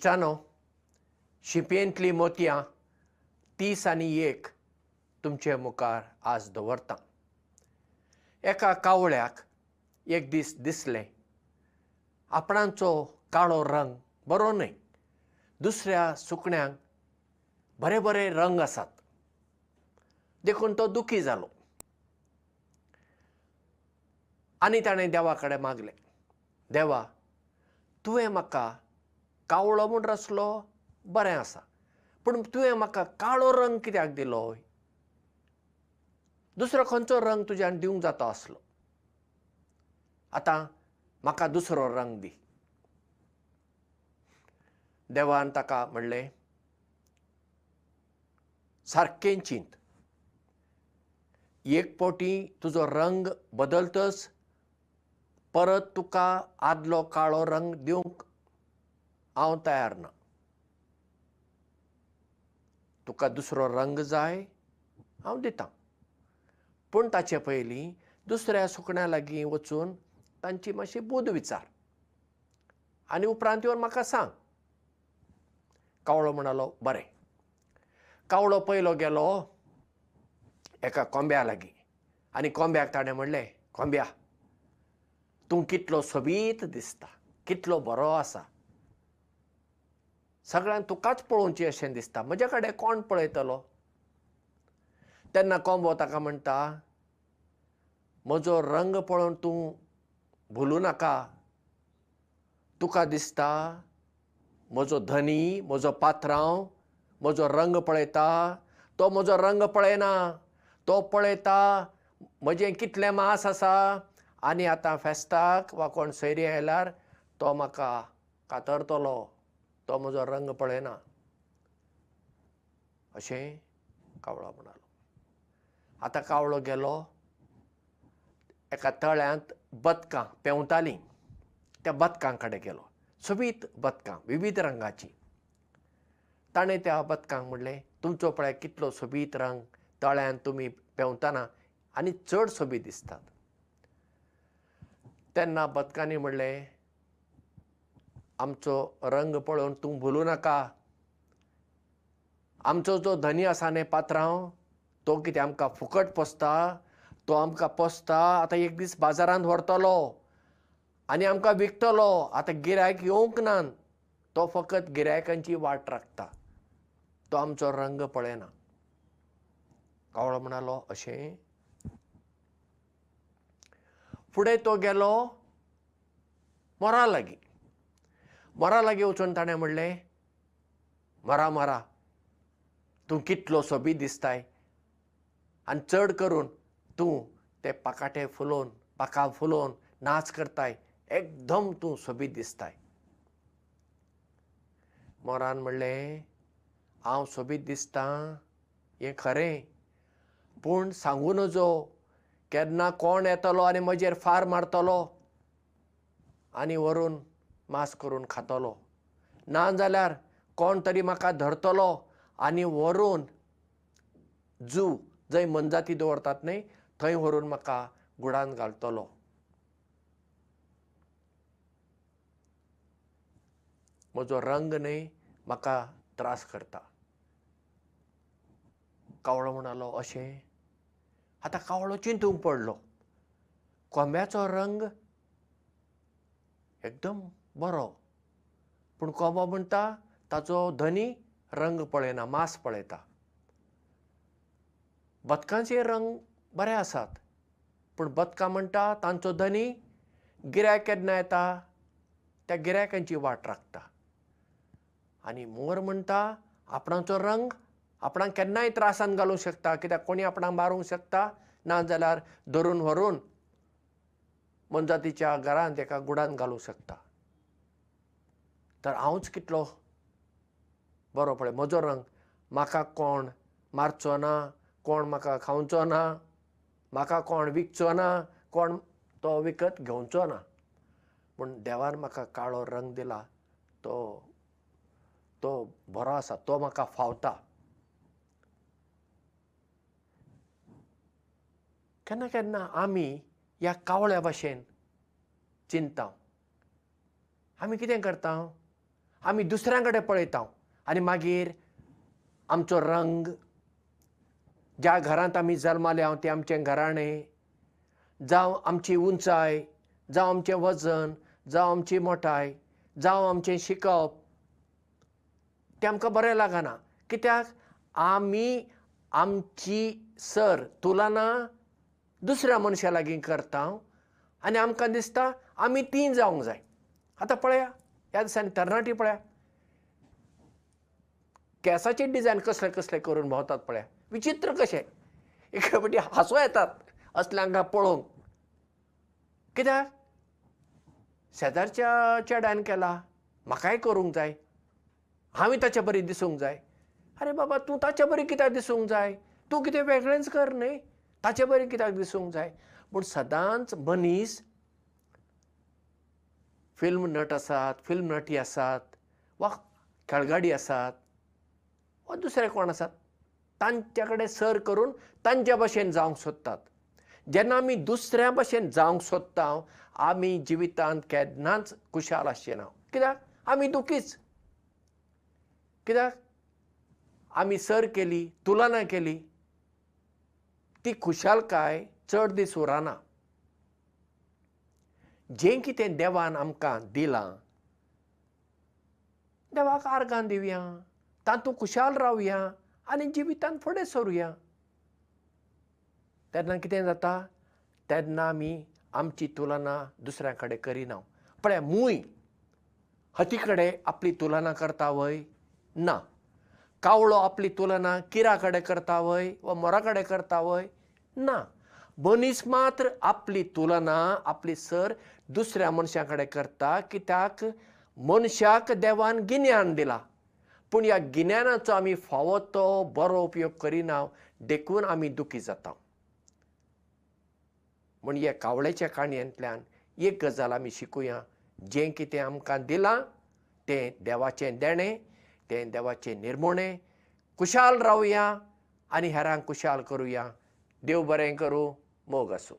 इश्टानो शिंपयेंतलीं मोतयां तीस आनी एक तुमचे मुखार आज दवरतां. एका कावळ्याक एक दीस दिसलें आपणाचो काळो रंग बरो न्हय दुसऱ्या सुकण्यांक बरे बरे रंग आसात. देखून तो दुखी जालो. आनी ताणें देवा कडेन मागलें देवा तुवें म्हाका कावळो म्हूण रचलो बरें आसा. पूण तुवें म्हाका काळो रंग कित्याक दिलो दुसरो खंयचो रंग तुज्यान दिवंक जाता आसलो आतां म्हाका दुसरो रंग दी. देवान ताका म्हणलें सारकें चिंत. एक फावटी तुजो रंग बदलतच परत तुका आदलो काळो रंग दिवंक हांव तयार ना। तुका दुसरो रंग जाय हांव दितां। पूण ताचे पयलीं दुसऱ्या सुकण्यां लागीं वचून तांची मातशी बूद विचार। आनी उपरांत येवन म्हाका सांग। कावळो म्हणलो बरें। कावळो पयलो गेलो एका कोंब्या लागीं। आनी कोंब्याक ताणें म्हणलें कोंब्या तूं कितलो सोबीत दिसता कितलो बरो आसा सगळ्यांक तुकाच पळोवची अशें दिसता. म्हजे कडेन कोण पळयतलो? तेन्ना कोंबो ताका म्हणटा? म्हजो रंग पळोवन तूं भुलूं नाका. तुका दिसता म्हजो धनी म्हजो पात्रांव म्हजो रंग पळयता. तो म्हजो रंग पळयना. तो पळयता म्हजें कितलें मास आसा? आनी आतां फेस्ताक वा कोण सैरी आयल्यार तो म्हाका कातरतलो तो म्हजो रंग पळयना. अशें कावळो म्हणलो. आतां कावळो गेलो एका तळ्यांत बदकां पेंवतालीं. त्या बदकां कडेन गेलो. सोबीत बदकां विविध रंगाची. ताणें त्या बदकांक म्हणलें तुमचो पळय कितलो सोबीत रंग तळ्यांत तुमी पेंवतना आनी चड सोबीत दिसतात. तेन्ना बदकांनी म्हणलें आमचो रंग पळोवन तूं भुलूं नाका. आमचो जो धनी आसा न्ही पात्रांव तो कितें आमकां फुकट पोसता? तो आमकां पोसता आतां एक दीस बाजारांत व्हरतलो आनी आमकां विकतलो. आतां गिरायक येवंक ना तो फकत गिरायकांची वाट राखता. तो आमचो रंग पळयना कावळो म्हणलो अशें? फुडें तो गेलो मोरा लागीं मोरा लागीं वचून ताणें म्हणलें मरा मरा तूं कितलो सोबीत दिसताय आनी चड करून तूं ते पाकाटे फुलोवन पाकां फुलोवन नाच करताय एकदम तूं सोबीत दिसताय. मोरान म्हणलें हांव सोबीत दिसतां हें खरें पूण सांगू नजो केन्ना कोण येतलो आनी म्हजेर फार मारतलो. आनी व्हरून मास करून खातलो. ना जाल्यार कोण तरी म्हाका धरतलो आनी व्हरून जू जंय मनजाती दवरतात न्ही थंय व्हरून म्हाका गुडान घालतलो. म्हजो रंग न्ही म्हाका त्रास करता. कावळो म्हणलो अशें? आतां कावळो चिंतूंक पडलो. कोंब्याचो रंग एकदम बरो. पूण कोंबो म्हणटा ताचो धनी रंग पळयना मास पळयता. बदकांचे रंग बरे आसात पूण बदकां म्हणटा तांचो धनी गिरायक केन्ना येता त्या गिरायकांची वाट राखता. आनी मोर म्हणटा आपणाचो रंग आपणाक केन्नाय त्रासान घालूंक शकता कित्याक कोणी आपणाक मारूंक शकता? ना जाल्यार धरून व्हरून मनजातीच्या घरांत एका गुडान घालूंक शकता तर हांवच कितलो बरो पळय म्हजो रंग म्हाका कोण मारचो ना कोण म्हाका खावचो ना म्हाका कोण विकचो ना कोण तो विकत घेवचो ना. पूण देवान म्हाका काळो रंग दिला तो तो बरो आसा तो म्हाका फावता. केन्ना केन्ना आमी ह्या कावळ्या भाशेन चिंतता आमी कितें करता आमी दुसऱ्यां कडेन पळयता आनी मागीर आमचो रंग ज्या घरांत आमी जल्माले हांव तें आमचें घराणें जावं आमची उंचाय जावं आमचें वजन जावं आमची मोठाय जावं आमचें शिकप तें आमकां बरें लागना. कित्याक? आमी आमची सर तुलना दुसऱ्या मनशा लागीं करता आनी आमकां दिसता आमी ती जावंक जाय. आतां पळया ह्या दिसांनी तरणाटी पळया. केंसाचे डिजायन कसले कसले करून भोंवतात पळया. विचित्र कशें? एके फावटी हांसू येतात असल्यांक पळोवंक. कित्याक? शेजारच्या चेड्यान केला म्हाकाय करूंक जाय. हांवें ताचे बरी दिसूंक जाय. अरे बाबा तूं ताचे बरी कित्याक दिसूंक जाय? तूं कितें वेगळेंच कर न्ही ताचे बरी कित्याक दिसूंक जाय? पूण सदांच मनीस फिल्म नट आसात फिल्म नटी आसात वा खेळगाडी आसात वा दुसरे कोण आसात? तांचे कडेन सर करून तांचे भशेन जावंक सोदतात. जेन्ना आमी दुसऱ्या भशेन जावंक सोदता आमी जिवितांत केन्नाच खुशाल आसचे ना. कित्याक? आमी दुखीच. कित्याक? आमी सर केली तुलना केली ती खुशालकाय चड दीस उरना जें कितें देवान आमकां दिलां देवाक आर्गां दिवया तातूंत खुशाल रावया आनी जिवितांत फुडें सरुया. तेन्ना कितें जाता? तेन्ना आमी आमची तुलना दुसऱ्या कडेन करिना पळय मूय हती कडेन आपली तुलना करता वय ना. कावळो आपली तुलना किरा कडेन करता वय वा मोरा कडेन करता वय ना मनीस मात्र आपली तुलना आपली सर दुसऱ्या मनशा कडेन करता कित्याक मनशाक देवान गिन्यान दिला. पूण ह्या गिन्यानाचो आमी फावो तो बरो उपयोग करिना देखून आमी दुखी जाता. म्हण हे कावळ्याच्या काणयेंतल्यान एक गजाल आमी शिकुया. जें कितें आमकां दिलां तें देवाचें देणें तें देवाचें निर्मोणें. खुशाल रावया आनी हेरांक खुशाल करुया. देव बरें करूं मोग आसूं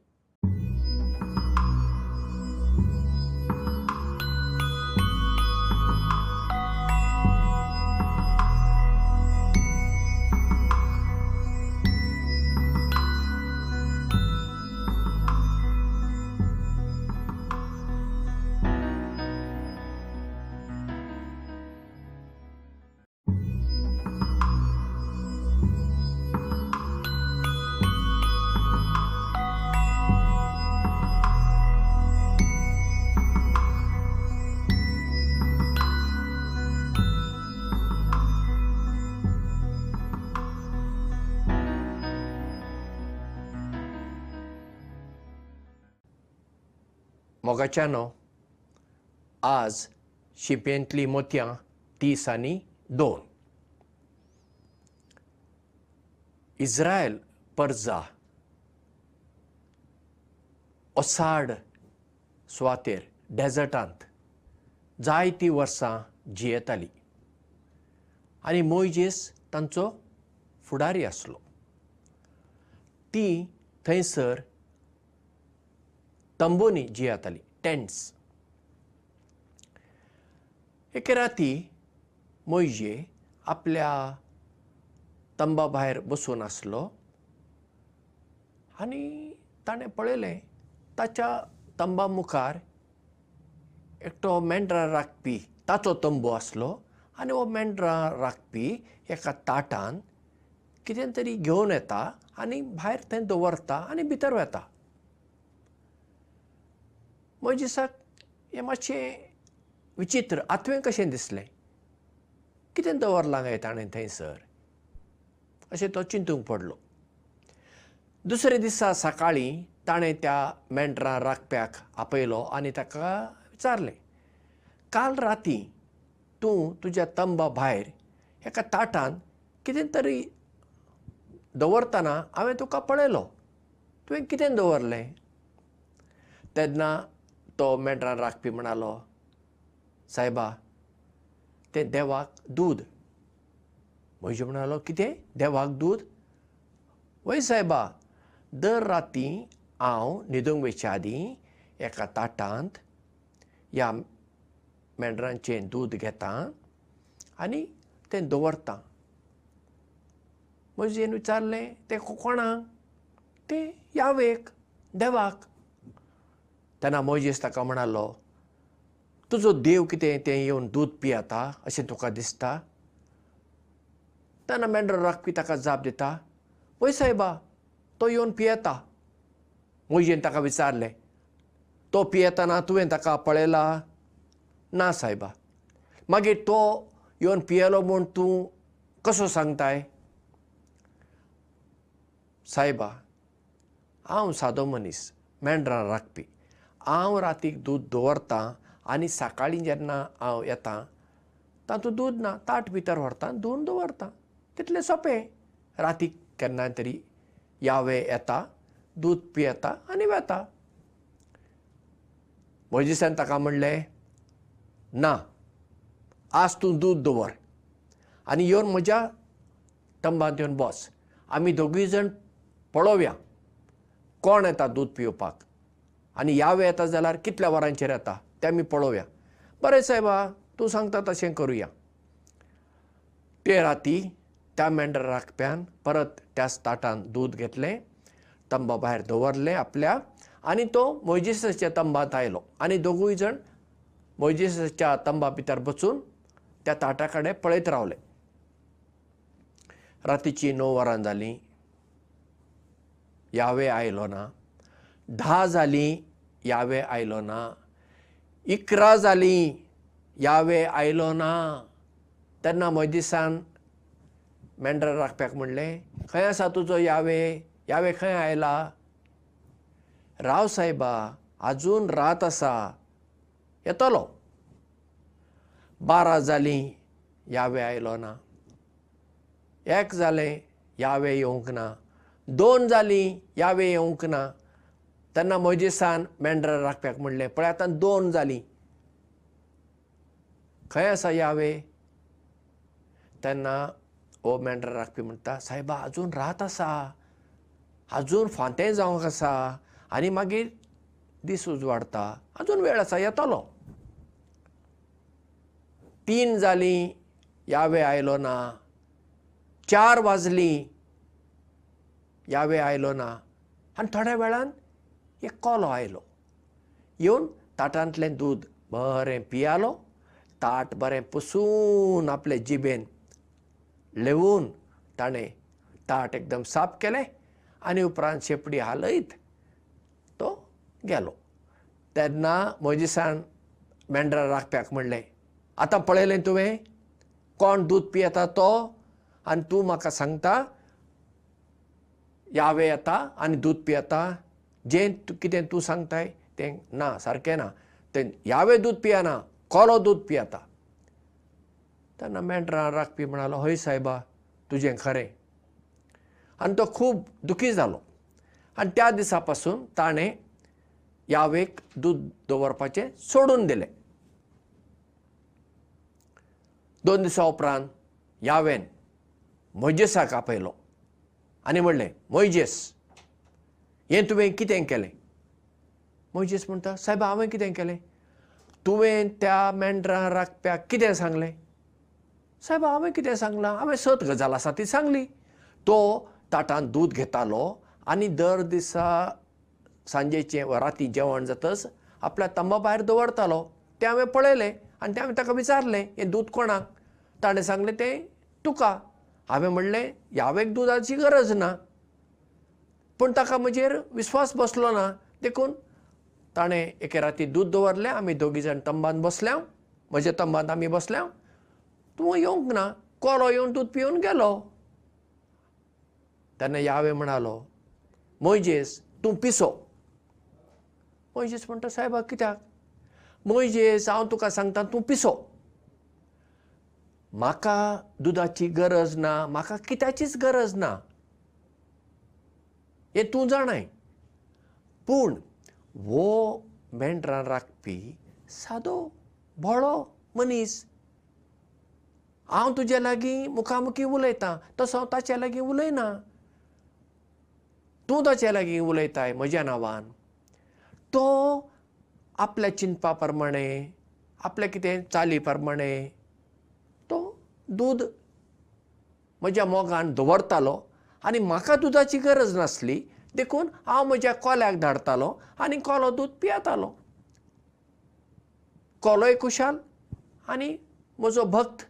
मोगाच्यानो आज शिंपेंतलीं मोतयां तीस आनी दोन. इज्रायल पर्जा ओसाड सुवातेर डेजर्टांत जायतीं वर्सां जियेताली. आनी मोयजेस तांचो फुडारी आसलो. ती थंयसर तंबूंनी जियेताली टेंट्स. एके राती मोयजे आपल्या तंबा भायर बसून आसलो आनी ताणें पळयलें ताच्या तंबा मुखार एकटो मेंढरां राखपी ताचो तंबू आसलो आनी हो मेंढरां राखपी एका ताटान कितें तरी घेवन येता आनी भायर थंय दवरता आनी भितर वता मोजेसाक हें मातशें विचित्र आत्वें कशें दिसलें? कितें दवरलां काय ताणें थंयसर? अशें तो चिंतूंक पडलो. दुसरे दिसा सकाळीं ताणें त्या मेंढरां राखप्याक आपयलो आनी ताका विचारलें काल राती तूं तुज्या तंबा भायर एका ताटान कितें तरी दवरतना हांवें तुका पळयलो. तुवें कितें दवरलें? तेन्ना तो मेंढरां राखपी म्हणालो सायबा तें देवाक दूद म्हजे म्हणालो कितें? देवाक दूद वय सायबा दर राती हांव न्हिदूंक वयच्या आदीं एका ताटांत ह्या मेंढरांचें दूद घेता आनी तें दवरता. म्हजेन विचारलें तें कोणाक तें यावेक देवाक तेन्ना मोजेस ताका म्हणालो तुजो देव कितें तें येवन दूद पियेता अशें तुका दिसता? तेन्ना मेंढरो राखपी ताका जाप दिता वय सायबा तो येवन पियेता. मोजेन ताका विचारलें तो पियेतना तुवें ताका पळयला ना सायबा. मागीर तो येवन पियेलो म्हूण तूं कसो सांगताय? सायबा हांव सादो मनीस मेंढरां राखपी हांव रातीक दूद दवरतां आनी सकाळीं जेन्ना हांव येतां तातूंत दूद ना ताट भितर व्हरता धुवन दवरता. तितलें सोंपें. रातीक केन्नाय तरी यावे येता दूद पियेता आनी वेता मोजिसान ताका म्हणलें ना आज तूं दूद दवर आनी येवन म्हज्या तंबांत येवन बस. आमी दोगूय जाण पळोवया. कोण येता दूद पिवपाक आनी यावे येता जाल्यार कितल्या वरांचेर येता तें आमी पळोवया. बरें सायबा तूं सांगता तशें करुया. ते राती त्या मेंढर राखप्यान परत त्याच ताटान दूद घेतलें तंबा भायर दवरलें आपल्या आनी तो मोयजेसाच्या तंबांत आयलो. आनी दोगूय जाण मोयजेसाच्या तंबा भितर बसून त्या ताटा कडेन पळयत रावले. रातीची णव वरां जालीं. यावे आयलो ना धा जालीं यावे आयलो ना. इकरा जालीं यावे आयलो ना. तेन्ना मोयदिसान मेंढर राखप्याक म्हणलें खंय आसा तुजो यावे? यावे खंय आयला? राव सायबा आजून रात आसा येतलो. बारा जालीं यावे आयलो ना. एक जालें यावे येवंक ना. दोन जालीं यावे येवंक ना तेन्ना मोजेसान मेंढरा राखप्याक म्हणलें पळय आतां दोन जालीं. खंय आसा यावे? तेन्ना हो मेंढरा राखपी म्हणटा सायबा आजून रात आसा. आजून फांतें जावंक आसा. आनी मागीर दीस उजवाडटा आजून वेळ आसा येतलो. तीन जालीं यावे आयलो ना. चार वाजलीं यावे आयलो ना. आनी थोड्या वेळान एक कोलो आयलो. येवन ताटांतलें दूद बरें पियालो ताट बरें पुसून आपले जिबेन लेवून ताणें ताट एकदम साफ केलें आनी उपरांत शेपडी हालयत तो गेलो. तेन्ना मोजिसान मेंढरा राखप्याक म्हणलें आतां पळयलें तुवें? कोण दूद पियेता तो? आनी तूं म्हाका सांगता यावे येता आनी दूद पियेता जें कितें तूं सांगताय तें ना सारकें ना. तें यावे दूद पियेना कोलो दूद पियेता. तेन्ना मेंढरां राखपी म्हणालो हय सायबा तुजें खरें. आनी तो खूब दुखी जालो. आनी त्या दिसा पासून ताणें यावेक दूद दवरपाचें सोडून दिलें. दोन दिसां उपरांत यावेन मोजेसाक आपयलो. आनी म्हणलें मोयजेस हें तुवें कितें केलें? मोयजेस म्हणटा सायबा हांवें कितें केलें? तुवें त्या मेंढरां राखप्याक कितें सांगलें? सायबा हांवें कितें सांगलां? हांवें सत गजाल आसा ती सांगली. तो ताटांत दूद घेतालो आनी दर दिसा सांजेचें वा राती जेवण जातच आपल्या तंबा भायर दवरतालो. तें हांवें पळयलें आनी तें हांवें ताका विचारलें हें दूद कोणाक? ताणें सांगलें तें तुका. हांवें म्हणलें ह्यावेक दुदाची गरज ना पूण ताका म्हजेर विस्वास बसलो ना देखून ताणें एके राती दूद दवरलें आमी दोगी जाण तंबान बसल्या म्हज्या तंबांत आमी बसल्या तूं येवंक ना कोलो येवन दूद पिवन गेलो. तेन्ना यावे म्हणालो मोयजेस तूं पिसो. मोयजेस म्हणटा सायबा कित्याक? मोयजेस हांव तुका सांगता तूं पिसो. म्हाका दुदाची गरज ना म्हाका कित्याचीच गरज ना हें तूं जाणाय. पूण हो मेंढरां राखपी सादो भोळो मनीस हांव तुजे लागीं मुखामुखी उलयतां तसो हांव ताचे लागीं उलयना. तूं ताचे लागीं उलयताय म्हज्या नांवान. तो आपल्या चिंतपा प्रमाणे आपल्या कितें चाली प्रमाणे तो दूद म्हज्या मोगान दवरतालो आनी म्हाका दुदाची गरज नासली देखून हांव म्हज्या कोल्याक धाडटालो आनी कोलो दूद पियेतालो. कोलोय खुशाल आनी म्हजो भक्त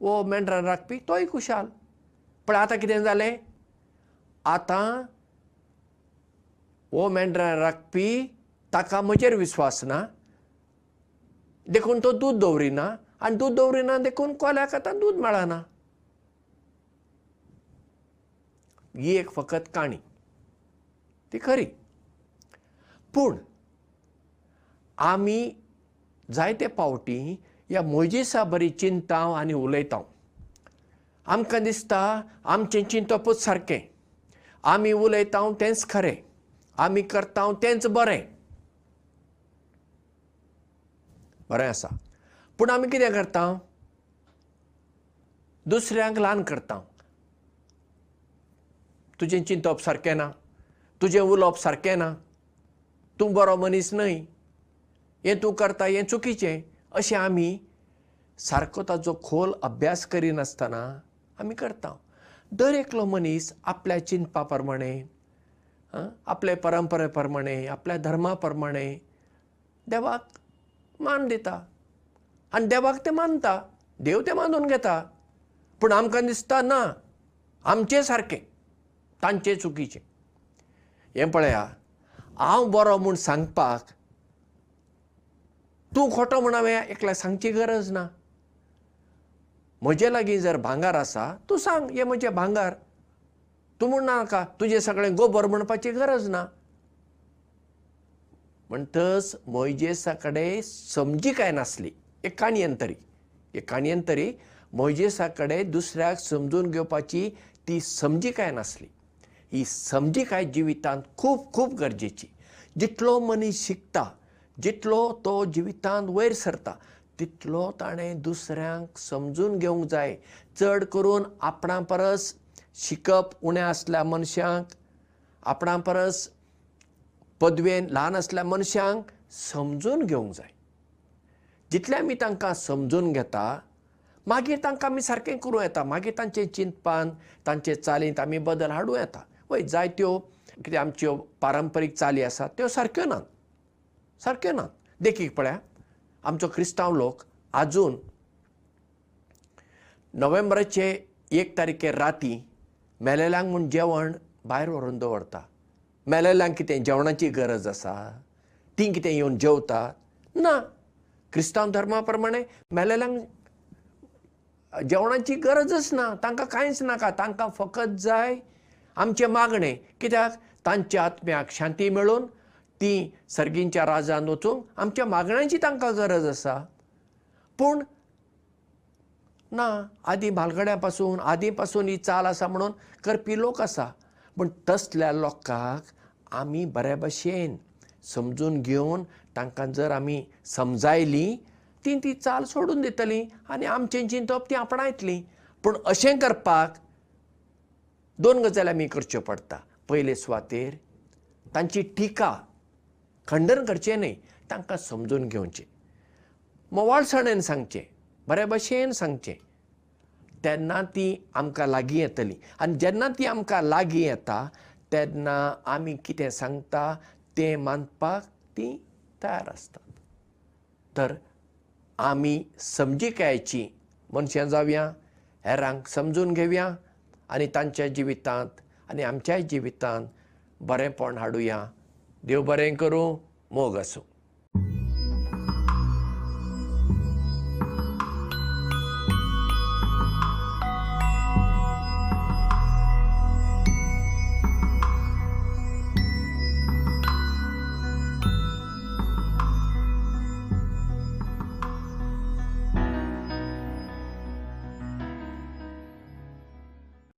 वो मेंढरां राखपी तोय खुशाल. पण आतां कितें जालें? आतां वो मेंढरां राखपी ताका म्हजेर विस्वास ना. देखून तो दूद दवरिना आनी दूद दवरिना देखून कोल्याक आतां दूद मेळना ही एक फकत काणी. ती खरी. पूण आमी जायते फावटी ह्या मोजेसा बरी चिंताव आनी उलयताव. आमकां दिसता आमचें चिंतपूच सारकें. आमी उलयताव तेंच खरें. आमी करताव तेंच बरें. बरें आसा. पूण आमी कितें करता दुसऱ्यांक ल्हान करता तुजें चिंतप सारकें ना. तुजें उलोवप सारकें ना. तूं बरो मनीस न्हय. हें तूं करता हें चुकीचें. अशें आमी सारको ताचो खोल अभ्यास करिनासतना आमी करता. दर एकलो मनीस आपल्या चिंतपा प्रमाणे आपले परंपरे प्रमाणे आपल्या धर्मा प्रमाणे देवाक मान दिता. आनी देवाक तें मानता. देव तें मानून घेता. पूण आमकां दिसता ना आमचें सारकें तांचें चुकीचें. हें पळया हांव बरो म्हूण सांगपाक तूं खोटो म्हूण हांवें एकल्याक सांगची गरज ना. म्हजे लागीं जर भांगार आसा तूं सांग हें म्हजें भांगार. तूं म्हूण नाका तुजें सगळें गोबर म्हणपाची गरज ना. म्हणटच मोयजेसा कडेन समजीकाय नासली एक काणयेन तरी. एक काणयेन तरी मोयजेसा कडेन दुसऱ्याक समजून घेवपाची ती समजीकाय नासली ही समजीकाय जिवितांत खूब खूब गरजेची. जितलो मनीस शिकता जितलो तो जिवितांत वयर सरता तितलो ताणें दुसऱ्यांक समजून घेवंक जाय. चड करून आपणा परस शिकप उणें आसल्या मनशांक आपणा परस पदवेन ल्हान आसल्या मनशांक समजून घेवंक जाय. जितले आमी तांकां समजून घेता मागीर तांकां आमी सारकें करूं येता. मागीर तांचे चिंतपान तांचे चालींत आमी बदल हाडूं येता वय जायत्यो कितें आमच्यो पारंपरीक चाली आसात त्यो सारक्यो नात सारक्यो नात. देखीक पळया आमचो क्रिस्तांव लोक आजून नोव्हेंबराचे एक तारीखेर राती मेलेल्यांक म्हूण जेवण भायर व्हरून दवरता. मेलेल्यांक कितें जेवणाची गरज आसा? तीं कितें येवन जेवतात? ना. क्रिस्तांव धर्मा प्रमाणे मेलेल्यांक जेवणाची गरजच ना तांकां कांयच नाका तांकां फकत जाय आमचें मागणें. कित्याक? तांच्या आत्म्याक शांती मेळून ती सर्गींच्या राजान वचूंक आमच्या मागण्यांची तांकां गरज आसा. पूण ना आदी म्हालगड्या पासून आदी पासून ही चाल आसा म्हणून करपी लोक आसा. पूण तसल्या लोकांक आमी बरे भशेन समजून घेवन तांकां जर आमी समजायलीं ती ती चाल सोडून दितलीं आनी आमचें चिंतप ती आपणायतलीं. पूण अशें करपाक दोन गजाली आमी करच्यो पडटा. पयले सुवातेर तांची टिका खंडन करचें न्हय तांकां समजून घेवचें. मोवाळसाणेन सांगचें बरे भशेन सांगचें. तेन्ना ती आमकां लागीं येतली. आनी जेन्ना ती आमकां लागीं येता तेन्ना आमी कितें सांगता तें मानपाक ती तयार आसतात. तर आमी समजिकायेची मनशां जावया हेरांक समजून घेवया आनी तांच्या जिवितांत आनी आमच्याय जिवितांत बरेंपण हाडुया. देव बरें करूं मोग आसूं